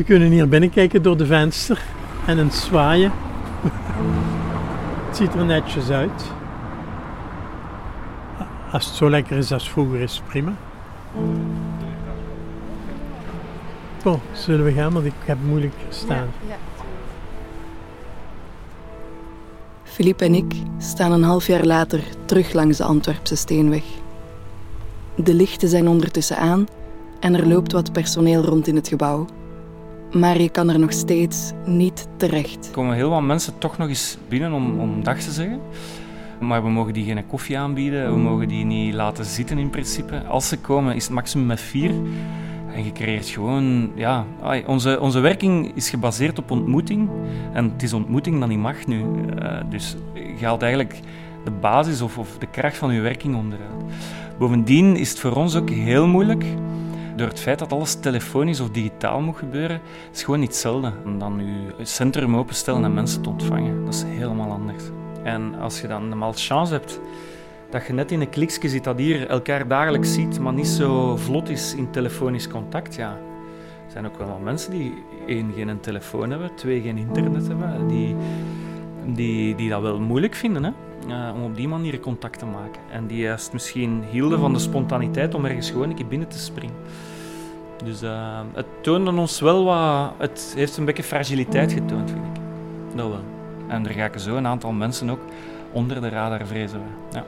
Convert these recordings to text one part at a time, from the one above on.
We kunnen hier binnenkijken door de venster en een zwaaien. het ziet er netjes uit. Als het zo lekker is als vroeger is, prima. Oh, zullen we gaan? Want ik heb moeilijk staan. Philippe en ik staan een half jaar later terug langs de Antwerpse Steenweg. De lichten zijn ondertussen aan en er loopt wat personeel rond in het gebouw. Maar je kan er nog steeds niet terecht. Er komen heel wat mensen toch nog eens binnen om, om dag te zeggen. Maar we mogen die geen koffie aanbieden, we mogen die niet laten zitten in principe. Als ze komen is het maximum met vier. En je creëert gewoon, ja, onze, onze werking is gebaseerd op ontmoeting. En het is ontmoeting dat niet mag nu. Uh, dus je haalt eigenlijk de basis of, of de kracht van je werking onderuit. Bovendien is het voor ons ook heel moeilijk. Door het feit dat alles telefonisch of digitaal moet gebeuren, is gewoon niet hetzelfde dan je centrum openstellen en mensen te ontvangen. Dat is helemaal anders. En als je dan de malchance hebt dat je net in een kliksje zit dat hier elkaar dagelijks ziet, maar niet zo vlot is in telefonisch contact, ja. Er zijn ook wel mensen die één, geen telefoon hebben, twee, geen internet hebben, die, die, die dat wel moeilijk vinden, hè. Uh, om op die manier contact te maken. En die juist misschien hielden van de spontaniteit om ergens gewoon een keer binnen te springen. Dus uh, het toonde ons wel wat... Het heeft een beetje fragiliteit getoond, vind ik. Dat wel. En er gaan zo een aantal mensen ook onder de radar vrezen. Ja.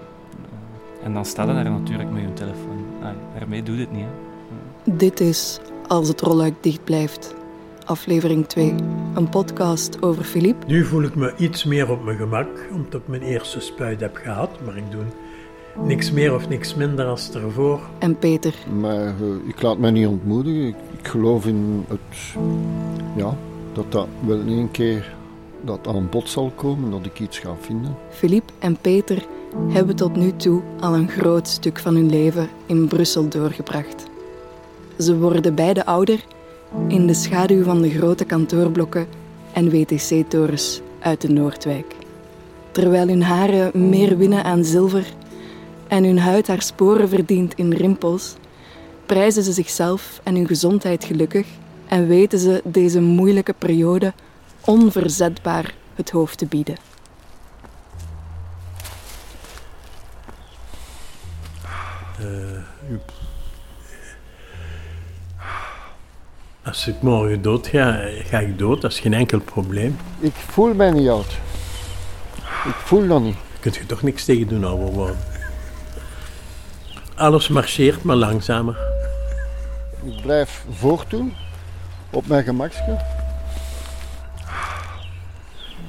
En dan staat er daar natuurlijk met je telefoon. Ah, daarmee doet het niet. Hè. Dit is Als het rolluik dicht blijft. Aflevering 2. Een podcast over Philippe. Nu voel ik me iets meer op mijn gemak, omdat ik mijn eerste spuit heb gehad. Maar ik doe niks meer of niks minder als ervoor. En Peter. Maar uh, ik laat mij niet ontmoedigen. Ik, ik, geloof in het... Ja, dat dat wel een keer dat aan bod zal komen, dat ik iets ga vinden. Philippe en Peter hebben tot nu toe al een groot stuk van hun leven in Brussel doorgebracht. Ze worden beide ouder in de schaduw van de grote kantoorblokken en WTC-torens uit de Noordwijk. Terwijl hun haren meer winnen aan zilver en hun huid haar sporen verdient in rimpels, prijzen ze zichzelf en hun gezondheid gelukkig en weten ze deze moeilijke periode onverzetbaar het hoofd te bieden. Uh, als ik morgen dood ga, ga ik dood. Dat is geen enkel probleem. Ik voel mij niet oud. Ik voel dat niet. Kunt je toch niks tegen doen, ouwe worden. Alles marcheert, maar langzamer. Ik blijf voortdoen, op mijn gemakje.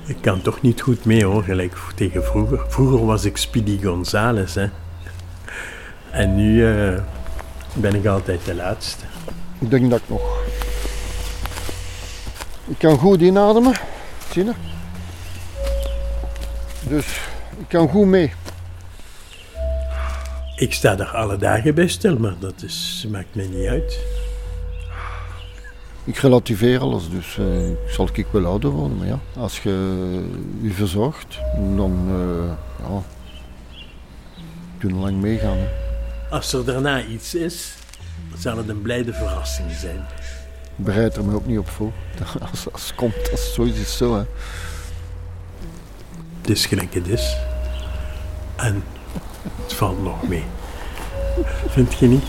Ik kan toch niet goed mee hoor, gelijk tegen vroeger. Vroeger was ik Speedy Gonzales, hè. En nu uh, ben ik altijd de laatste. Ik denk dat ik nog. Ik kan goed inademen, zie je? Dus ik kan goed mee. Ik sta er alle dagen bij stil, maar dat is, maakt mij niet uit. Ik relativeer alles, dus uh, zal ik wel ouder worden. Maar ja, als je je verzorgt, dan uh, ja, kun je lang meegaan. Hè. Als er daarna iets is, zal het een blijde verrassing zijn. Ik bereid er me ook niet op voor. Als, als het komt, als zoiets is zo. Hè. Het is gelijk het is. En het valt nog mee. Vind je niet?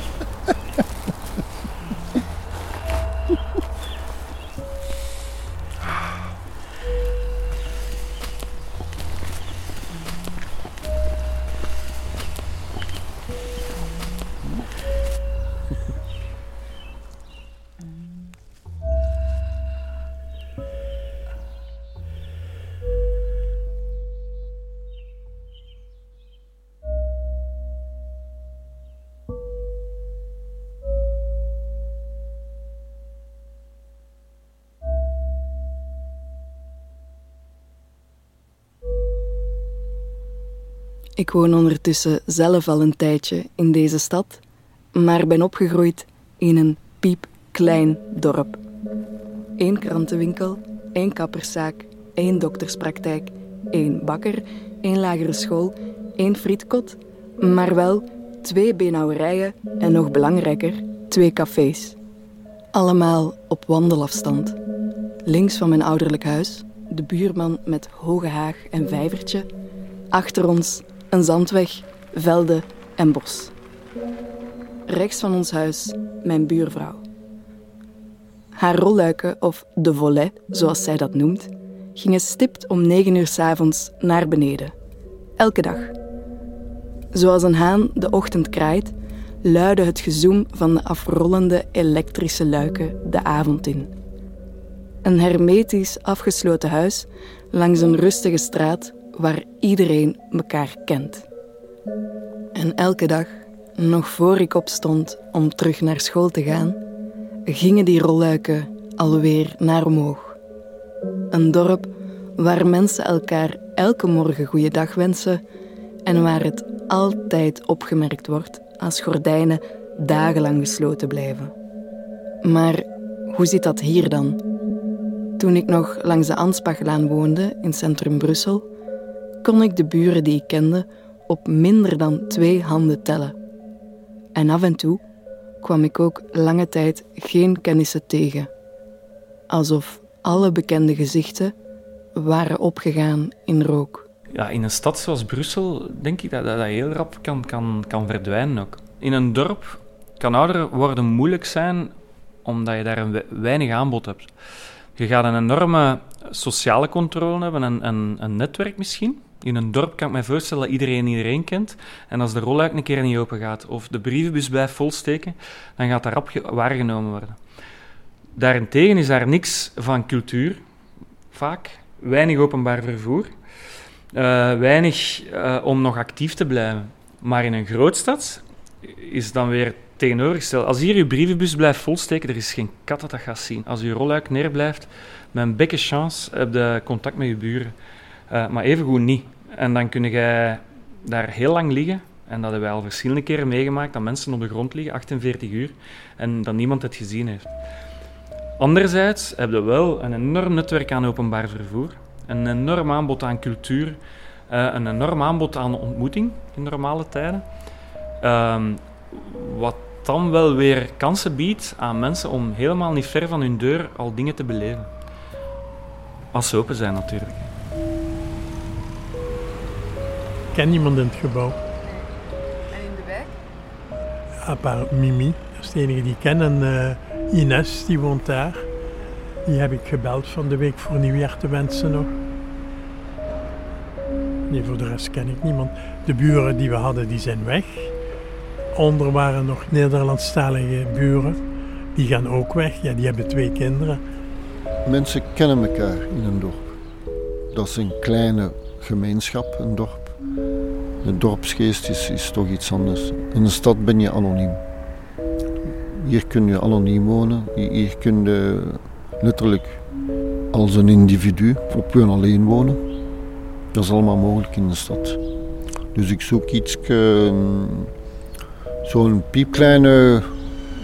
Ik woon ondertussen zelf al een tijdje in deze stad, maar ben opgegroeid in een piepklein dorp. Eén krantenwinkel, één kapperszaak, één dokterspraktijk, één bakker, één lagere school, één frietkot, maar wel twee benauwerijen en nog belangrijker, twee cafés. Allemaal op wandelafstand. Links van mijn ouderlijk huis, de buurman met hoge haag en vijvertje. Achter ons een zandweg, velden en bos. Rechts van ons huis mijn buurvrouw. Haar rolluiken, of de volet, zoals zij dat noemt, gingen stipt om negen uur s avonds naar beneden. Elke dag. Zoals een haan de ochtend kraait, luidde het gezoem van de afrollende elektrische luiken de avond in. Een hermetisch afgesloten huis langs een rustige straat waar iedereen elkaar kent. En elke dag, nog voor ik opstond om terug naar school te gaan, gingen die rolluiken alweer naar omhoog. Een dorp waar mensen elkaar elke morgen goeiedag wensen en waar het altijd opgemerkt wordt als gordijnen dagenlang gesloten blijven. Maar hoe zit dat hier dan? Toen ik nog langs de Anspachlaan woonde in centrum Brussel, kon ik de buren die ik kende op minder dan twee handen tellen. En af en toe kwam ik ook lange tijd geen kennissen tegen. Alsof alle bekende gezichten waren opgegaan in rook. Ja, in een stad zoals Brussel denk ik dat dat, heel rap kan, kan, kan verdwijnen ook. In een dorp kan ouder worden moeilijk zijn omdat je daar een weinig aanbod hebt. Je gaat een enorme sociale controle hebben, een, een netwerk misschien. In een dorp kan ik me voorstellen dat iedereen iedereen kent. En als de rolluik een keer niet open gaat of de brievenbus blijft volsteken, dan gaat daarop waargenomen worden. Daarentegen is daar niks van cultuur, vaak. Weinig openbaar vervoer. Uh, weinig uh, om nog actief te blijven. Maar in een grootstad is dan weer tegenovergesteld. Als hier uw brievenbus blijft volsteken, er is geen kat dat dat gaat zien. Als uw rolluik neerblijft, met een bekke chance heb je contact met je buren. Uh, maar evengoed niet. En dan kun je daar heel lang liggen. En dat hebben wij al verschillende keren meegemaakt, dat mensen op de grond liggen, 48 uur, en dat niemand het gezien heeft. Anderzijds hebben we wel een enorm netwerk aan openbaar vervoer, een enorm aanbod aan cultuur, uh, een enorm aanbod aan ontmoeting in normale tijden. Uh, wat dan wel weer kansen biedt aan mensen om helemaal niet ver van hun deur al dingen te beleven. Als ze open zijn natuurlijk. Ken niemand in het gebouw. En in de wijk? A part Mimi, dat is de enige die ik ken. En uh, Ines, die woont daar. Die heb ik gebeld van de week voor nieuwjaar te wensen nog. Nee, voor de rest ken ik niemand. De buren die we hadden, die zijn weg. Onder waren nog Nederlandstalige buren. Die gaan ook weg. Ja, die hebben twee kinderen. Mensen kennen elkaar in een dorp. Dat is een kleine gemeenschap, een dorp. De dorpsgeest is, is toch iets anders. In de stad ben je anoniem. Hier kun je anoniem wonen. Hier kun je letterlijk als een individu op je alleen wonen. Dat is allemaal mogelijk in de stad. Dus ik zoek iets, ehm, zo'n piepkleine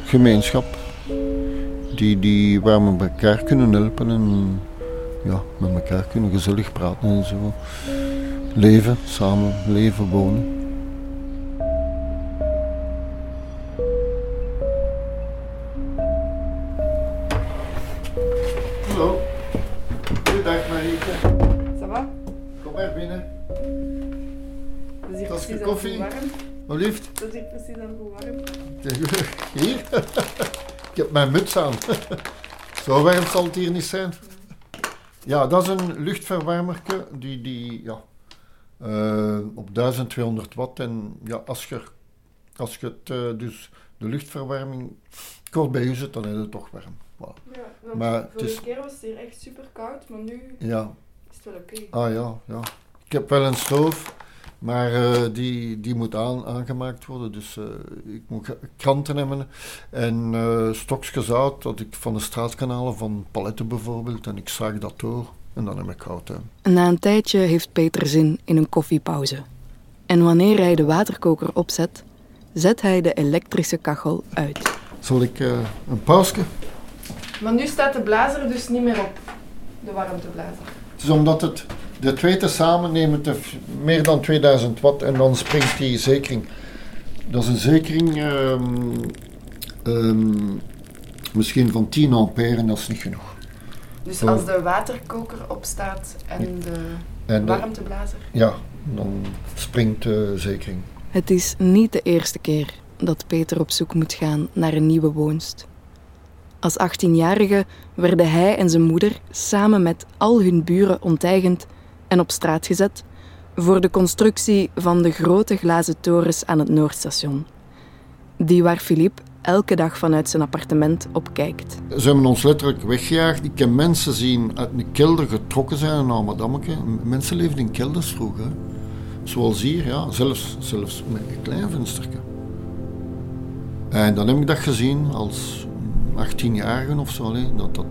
gemeenschap, die, die, waar we elkaar kunnen helpen en ja, met elkaar kunnen gezellig praten en zo leven, samen leven, wonen. Hallo. Goedendag Marieke. Ça va? Kom maar binnen. Dat is hier Dat is precies koffie. warm. Wat lief. Dat is hier precies aan het warm. Hier. Ik heb mijn muts aan. Zo warm zal het hier niet zijn. Ja, dat is een luchtverwarmerke die, die ja, uh, op 1200 watt. En ja, als je, als je het, uh, dus de luchtverwarming kort bij je zet, dan is het toch warm. Voilà. Ja, Maar vorige is- keer was het hier echt super koud, maar nu Ja, is het wel oké. ah ja, ja. Ik heb wel een stoof, maar eh, die, die moet aan, aangemaakt worden. Dus eh, ik moet kranten hebben en eh stokjes zout dat ik van de straatkanalen, van paletten bijvoorbeeld. En ik zaag dat door en dan heb ik hout. Hè. Na een tijdje heeft Peter zin in een koffiepauze. En wanneer hij de waterkoker opzet, zet hij de elektrische kachel uit. Zal ik eh, een pausje? Maar nu staat de blazer dus niet meer op. De warmteblazer. Het is omdat het, de twee tezamen nemen te meer dan 2000 watt en dan springt die zekering. Dat is een zekering ehm, ehm, Misschien van 10 ampère en dat is niet genoeg. Dus als de waterkoker opstaat en de En de- warmteblazer? ja, dan springt de zekering. Het is niet de eerste keer dat Peter op zoek moet gaan naar een nieuwe woonst. Als 18-jarige werden hij en zijn moeder samen met al hun buren onteigend en op straat gezet voor de constructie van de grote glazen torens aan het Noordstation. Die waar Philippe elke dag vanuit zijn appartement op kijkt. Ze hebben ons letterlijk weggejaagd. Ik heb mensen zien uit een kelder getrokken zijn naar Madammeke. Mensen leefden in kelders vroeger. Zoals hier, ja, zelfs, zelfs met een klein venstertje. En dan heb ik dat gezien als 18-jarige of zo, dat, dat, dat,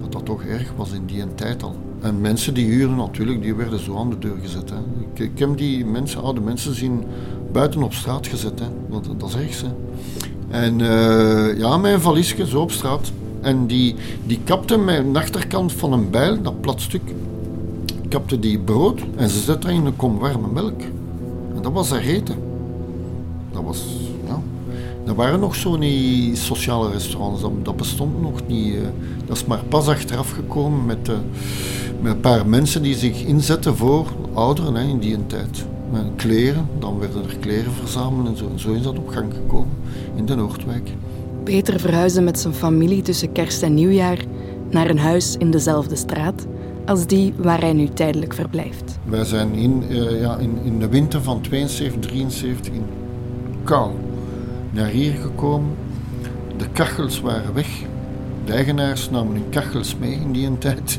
dat dat toch erg was in die tijd al. En mensen die huurden natuurlijk, die werden zo aan de deur gezet. Hè. Ik, ik heb die mensen, oude mensen zien buiten op straat gezet. Want dat is. Hè. En eh, ja, mijn valiesje zo op straat. En die, die kapte de achterkant van een bijl, dat plat stuk, kapte die brood en ze zette dat in een kom warme melk. En dat was haar eten. Dat was, ja. Er waren nog zo niet sociale restaurants, dat, dat bestond nog niet. eh. Dat is maar pas achteraf gekomen met, eh, met een paar mensen die zich inzetten voor ouderen hè, in die tijd. Met kleren, dan werden er kleren verzameld en zo. En zo is dat op gang gekomen in de Noordwijk. Peter verhuisde met zijn familie tussen kerst en nieuwjaar naar een huis in dezelfde straat als die waar hij nu tijdelijk verblijft. Wij zijn in, eh, ja, in, in de winter van 72, 73 in kou naar hier gekomen. De kachels waren weg. De eigenaars namen hun kachels mee in die tijd.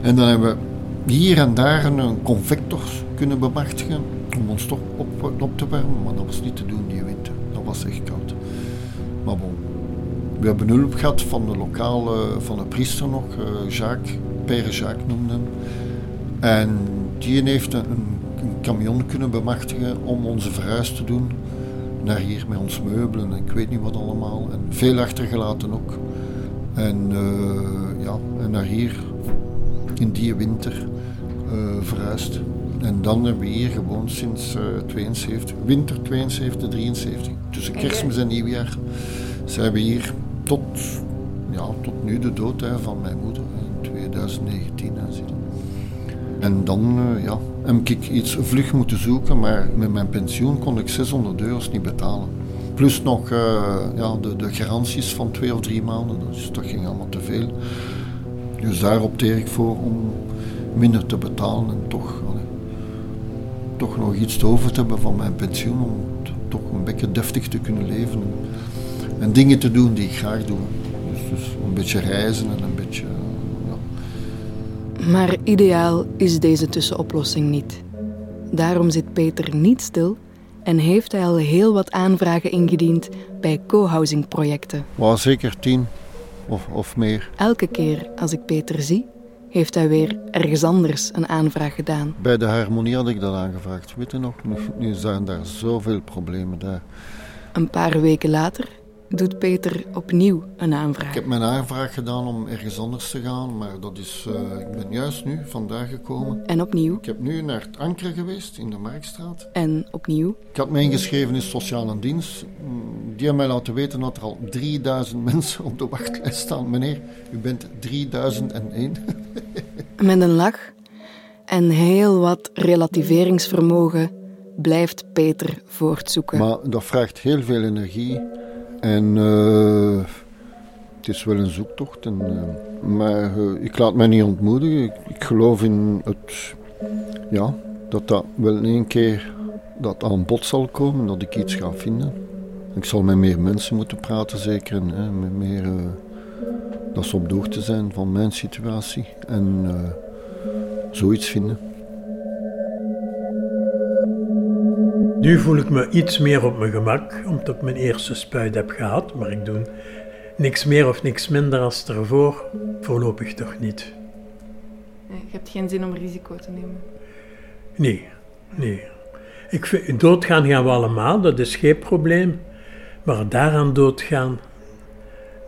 En dan hebben we hier en daar een convector kunnen bemachtigen om ons toch op, op te warmen. Maar dat was niet te doen die winter. Dat was echt koud. Maar bon. We hebben hulp gehad van de lokale, van de priester nog, eh, Jacques, Père Jacques noemde hem. En die heeft een, een camion kunnen bemachtigen om onze verhuis te doen naar hier met ons meubelen en ik weet niet wat allemaal. En veel achtergelaten ook. En eh, ja, en naar hier in die winter eh, verhuisd. En dan hebben we hier gewoond sinds eh 72, winter 72, 73. Tussen kerstmis en nieuwjaar zijn we hier tot, ja, tot nu de dood hè, van mijn moeder in 2019. Hè, zie je. En dan eh, ja, heb ik iets vlug moeten zoeken, maar met mijn pensioen kon ik 600 euro's niet betalen. Plus nog eh, ja, de, de garanties van twee of drie maanden, dus dat ging allemaal te veel. Dus daar opteer ik voor om minder te betalen en toch, allee, toch nog iets over te hebben van mijn pensioen, om toch een beetje deftig te kunnen leven. En, en dingen te doen die ik graag doe. Dus, dus een beetje reizen en een beetje... ja, Maar ideaal is deze tussenoplossing niet. Daarom zit Peter niet stil en heeft hij al heel wat aanvragen ingediend bij co-housing projecten. Maar zeker tien of, of meer. Elke keer als ik Peter zie, heeft hij weer ergens anders een aanvraag gedaan. Bij de harmonie had ik dat aangevraagd. Weet je nog? Nu, nu zijn daar zoveel problemen daar. Een paar weken later doet Peter opnieuw een Ik aanvraag. heb mijn aanvraag gedaan om ergens anders te gaan, maar dat is, eh, ik ben juist nu vandaag gekomen. En opnieuw Ik heb nu naar het Anker geweest in de Marktstraat. en opnieuw. Ik had me ingeschreven in sociale dienst. Die hebben mij laten weten dat er al 3000 mensen op de wachtlijst staan. Meneer, u bent 3001. Met een lach en heel wat relativeringsvermogen blijft Peter voortzoeken. Maar dat vraagt heel veel energie. En eh, het is wel een zoektocht. Eh, maar eh, ik laat mij niet ontmoedigen. Ik, ik geloof in het, ja, dat dat wel in één keer dat aan bod zal komen, dat ik iets ga vinden. Ik zal met meer mensen moeten praten, zeker. En, hè, met meer, dat ze op de hoogte zijn van mijn situatie. En zoiets vinden. Nu voel ik me iets meer op mijn gemak, omdat ik mijn eerste spuit heb gehad, maar ik doe niks meer of niks minder als ervoor. Voorlopig toch niet. Je hebt geen zin om risico te nemen. Nee, nee. Ik vind, doodgaan gaan we allemaal, dat is geen probleem. Maar daaraan doodgaan,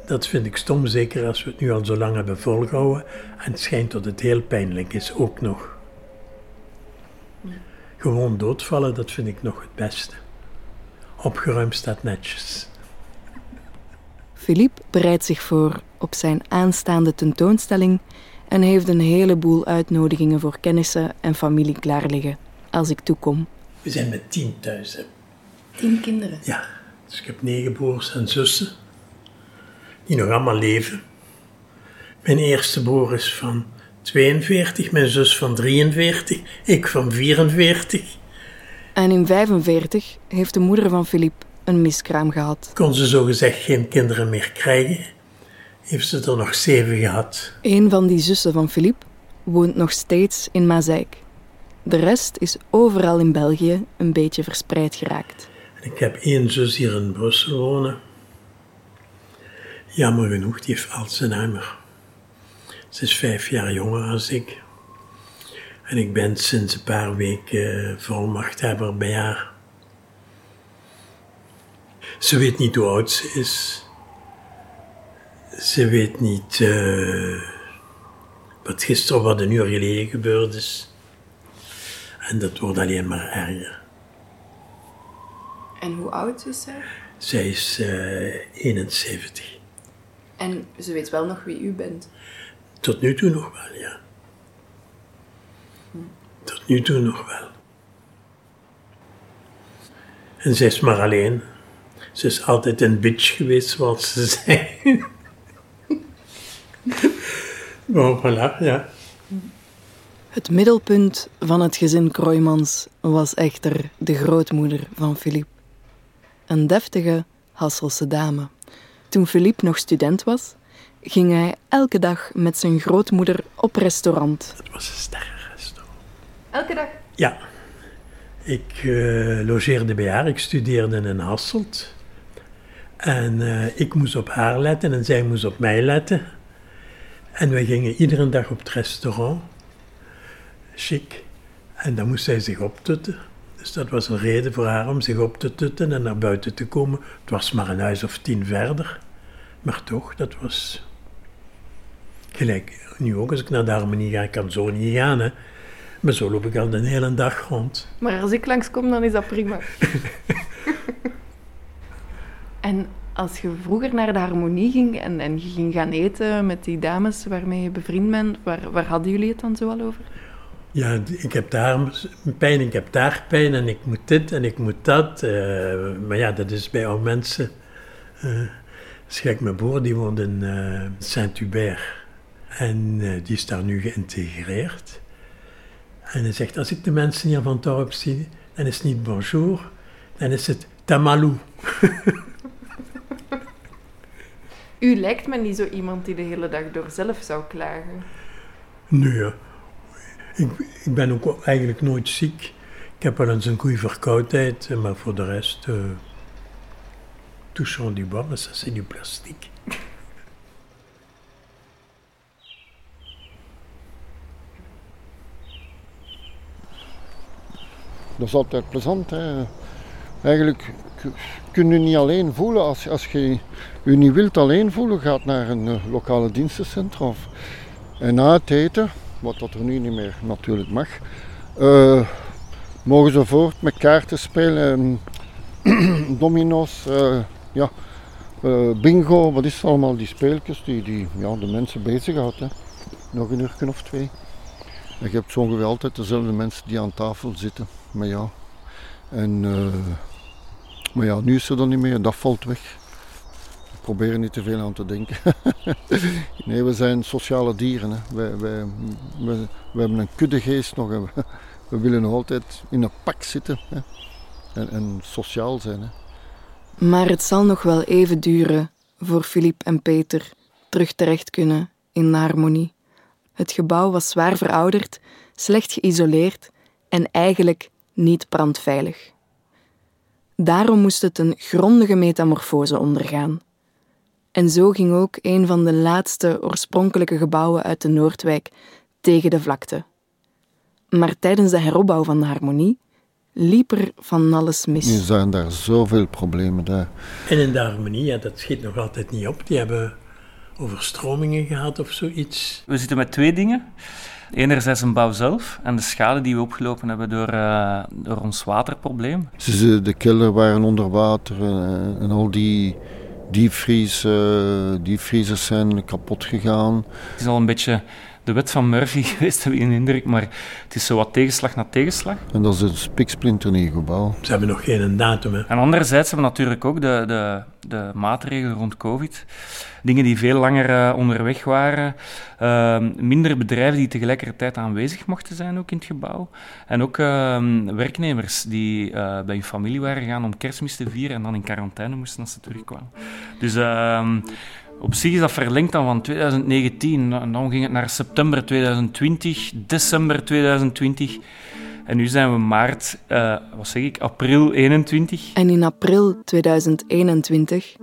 dat vind ik stom, zeker als we het nu al zo lang hebben volgehouden. En het schijnt dat het heel pijnlijk is, ook nog. Gewoon doodvallen, dat vind ik nog het beste. Opgeruimd staat netjes. Philippe bereidt zich voor op zijn aanstaande tentoonstelling en heeft een heleboel uitnodigingen voor kennissen en familie klaar liggen als ik toekom. We zijn met tien thuis. Hè. Tien kinderen? Ja, dus ik heb negen broers en zussen die nog allemaal leven. Mijn eerste broer is van 42, mijn zus van 43, ik van 44. En in 45 heeft de moeder van Philippe een miskraam gehad. Kon ze zogezegd geen kinderen meer krijgen, heeft ze er nog zeven gehad. Een van die zussen van Philippe woont nog steeds in Mazeik. De rest is overal in België een beetje verspreid geraakt. Ik heb één zus hier in Brussel wonen. Jammer genoeg, die heeft Alzheimer. Ze is vijf jaar jonger als ik. En ik ben sinds een paar weken volmachthebber bij haar. Ze weet niet hoe oud ze is. Ze weet niet uh, wat gisteren of wat een uur geleden gebeurd is. En dat wordt alleen maar erger. En hoe oud is zij? Zij is uh, 71. En ze weet wel nog wie u bent? Tot nu toe nog wel, ja. Tot nu toe nog wel. En zij is maar alleen. Ze is altijd een bitch geweest, zoals ze zei. maar voilà, ja. Het middelpunt van het gezin Kroijmans was echter de grootmoeder van Philippe. Een deftige Hasselse dame. Toen Philippe nog student was, ging hij elke dag met zijn grootmoeder op restaurant. Het was een sterrenrestaurant. Elke dag? Ja. Ik uh, logeerde bij haar, ik studeerde in Hasselt. En uh, ik moest op haar letten en zij moest op mij letten. En we gingen iedere dag op het restaurant. Chic. En dan moest zij zich optutten. Dus dat was een reden voor haar om zich op te tutten en naar buiten te komen. Het was maar een huis of tien verder. Maar toch, dat was gelijk. Nu ook, als ik naar de harmonie ga, ik kan zo niet gaan. Hè. Maar zo loop ik al de hele dag rond. Maar als ik langskom, dan is dat prima. en als je vroeger naar de harmonie ging en, en je ging gaan eten met die dames waarmee je bevriend bent, waar, waar hadden jullie het dan zo al over? Ja, ik heb daar pijn, ik heb daar pijn en ik moet dit en ik moet dat. Uh, maar ja, dat is bij oude mensen. Uh, Schrik mijn broer, die woont in uh, Saint-Hubert. En die is daar nu geïntegreerd. En hij zegt, als ik de mensen hier van het dorp zie, dan is het niet bonjour, dan is het tamalou. U lijkt me niet zo iemand die de hele dag door zelf zou klagen. Nee, ik, ik ben ook eigenlijk nooit ziek. Ik heb wel eens een goede verkoudheid, maar voor de rest... Uh, touchons du bois, maar ça c'est du plastique. Dat is altijd plezant. Hè. Eigenlijk kun je niet alleen voelen als, als je je niet wilt alleen voelen, gaat naar een uh, lokale dienstencentrum. En na het eten wat dat er nu niet meer natuurlijk mag, uh, mogen ze voort met kaarten spelen, domino's, uh, ja, bingo, wat is het allemaal, die speeltjes die, die ja, de mensen bezighouden. Nog een uur of twee. En je hebt zo ongeveer altijd dezelfde mensen die aan tafel zitten. Maar ja, en, maar ja, nu is ze er niet meer, dat valt weg proberen niet te veel aan te denken. nee, we zijn sociale dieren. Hè. Wij, wij, we hebben een kuddegeest nog. We, willen nog altijd in een pak zitten hè. En, en, sociaal zijn. Hè. Maar het zal nog wel even duren voor Filip en Peter terug terecht kunnen in de harmonie. Het gebouw was zwaar verouderd, slecht geïsoleerd en eigenlijk niet brandveilig. Daarom moest het een grondige metamorfose ondergaan. En zo ging ook een van de laatste oorspronkelijke gebouwen uit de Noordwijk tegen de vlakte. Maar tijdens de heropbouw van de harmonie liep er van alles mis. Er zijn daar zoveel problemen daar. En in de harmonie, ja, dat schiet nog altijd niet op. Die hebben overstromingen gehad of zoiets. We zitten met twee dingen. Enerzijds een bouw zelf en de schade die we opgelopen hebben door, uh, door ons waterprobleem. De kelder waren onder water en, en al die diepvriezen, diepvriezers zijn kapot gegaan. Het is al een beetje de wet van Murphy geweest, heb ik een indruk, maar het is zo wat tegenslag na tegenslag. En dat is een spiksplinternieuw gebouw. Ze hebben nog geen datum. Hè. En anderzijds hebben we natuurlijk ook de, de, de maatregelen rond COVID. Dingen die veel langer uh, onderweg waren. Uh, minder bedrijven die tegelijkertijd aanwezig mochten zijn ook in het gebouw. En ook uh, werknemers die uh, bij hun familie waren gegaan om kerstmis te vieren en dan in quarantaine moesten als ze terugkwamen. Dus ehm, op zich is dat verlengd dan van 2019. En dan ging het naar september 2020, december 2020. En nu zijn we maart, uh, wat zeg ik, april 21. En in april 2021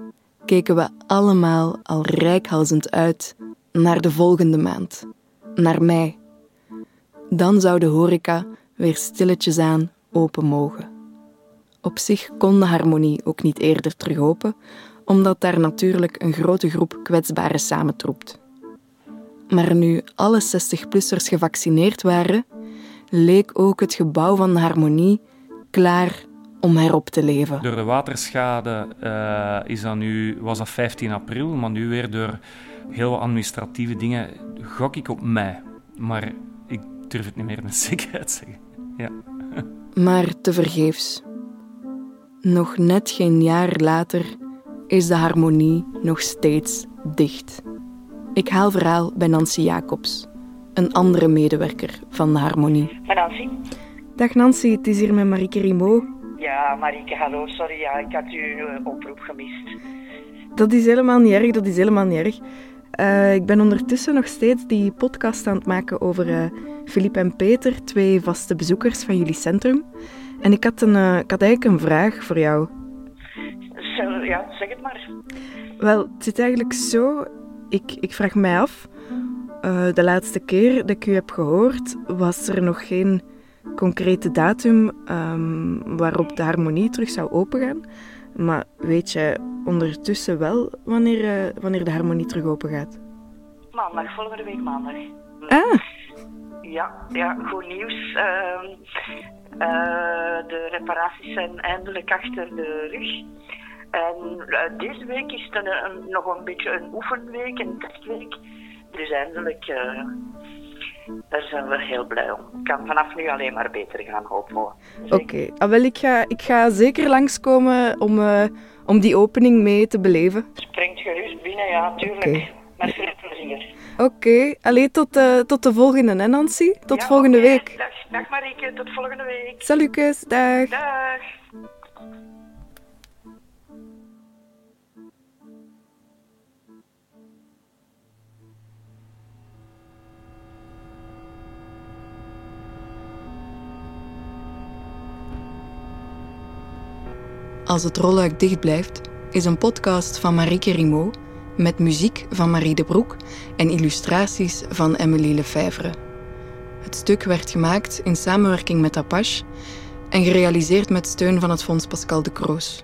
keken we allemaal al rijkhalzend uit naar de volgende maand, naar mei. Dan zou de horeca weer stilletjes aan open mogen. Op zich kon de harmonie ook niet eerder terug open, omdat daar natuurlijk een grote groep kwetsbaren samentroept. Maar nu alle 60-plussers gevaccineerd waren, leek ook het gebouw van harmonie klaar om herop te leven. Door de waterschade uh, is dat nu, was dat 15 april, maar nu weer door heel administratieve dingen gok ik op mei. Maar ik durf het niet meer met zekerheid zeggen. Ja. Maar tevergeefs. Nog net geen jaar later is de harmonie nog steeds dicht. Ik haal verhaal bij Nancy Jacobs, een andere medewerker van de harmonie. Nancy. Dag Nancy, het is hier met Marieke Rimo. Ja, Marieke, hallo. Sorry, ja, ik had uw eh, oproep gemist. Dat is helemaal niet erg, dat is helemaal niet erg. Uh, ik ben ondertussen nog steeds die podcast aan het maken over uh, Philippe en Peter, twee vaste bezoekers van jullie centrum. En ik had, een, uh, ik had eigenlijk een vraag voor jou. Ja, zeg het maar. Wel, het zit eigenlijk zo. Ik, ik vraag mij af. de laatste keer dat ik u heb gehoord, was er nog geen concrete datum um, waarop de harmonie terug zou opengaan. Maar weet je ondertussen wel wanneer, uh, wanneer de harmonie terug open gaat? Maandag, volgende week maandag. Ah. Ja, ja goed nieuws. Uh, uh, de reparaties zijn eindelijk achter de rug. En uh, deze week is het een, een, nog een beetje een oefenweek, een testweek. Dus eindelijk daar zijn we heel blij om. Het kan vanaf nu alleen maar beter gaan, hopen we. Oké, okay. ah, ik, ga, ik ga zeker langskomen om, uh, om die opening mee te beleven. Springt gerust binnen, ja, tuurlijk. Okay. Met veel plezier. Oké, okay. alleen tot, tot de volgende, hè Nancy? Tot ja, volgende week. Dag, dag Marieke, tot volgende week. Salutjes, dag. Dag. Als het rolluik dicht blijft, is een podcast van Marieke Rimo met muziek van Marie de Broek en illustraties van Emily Lefevre. Het stuk werd gemaakt in samenwerking met Apache en gerealiseerd met steun van het Fonds Pascal de Kroos.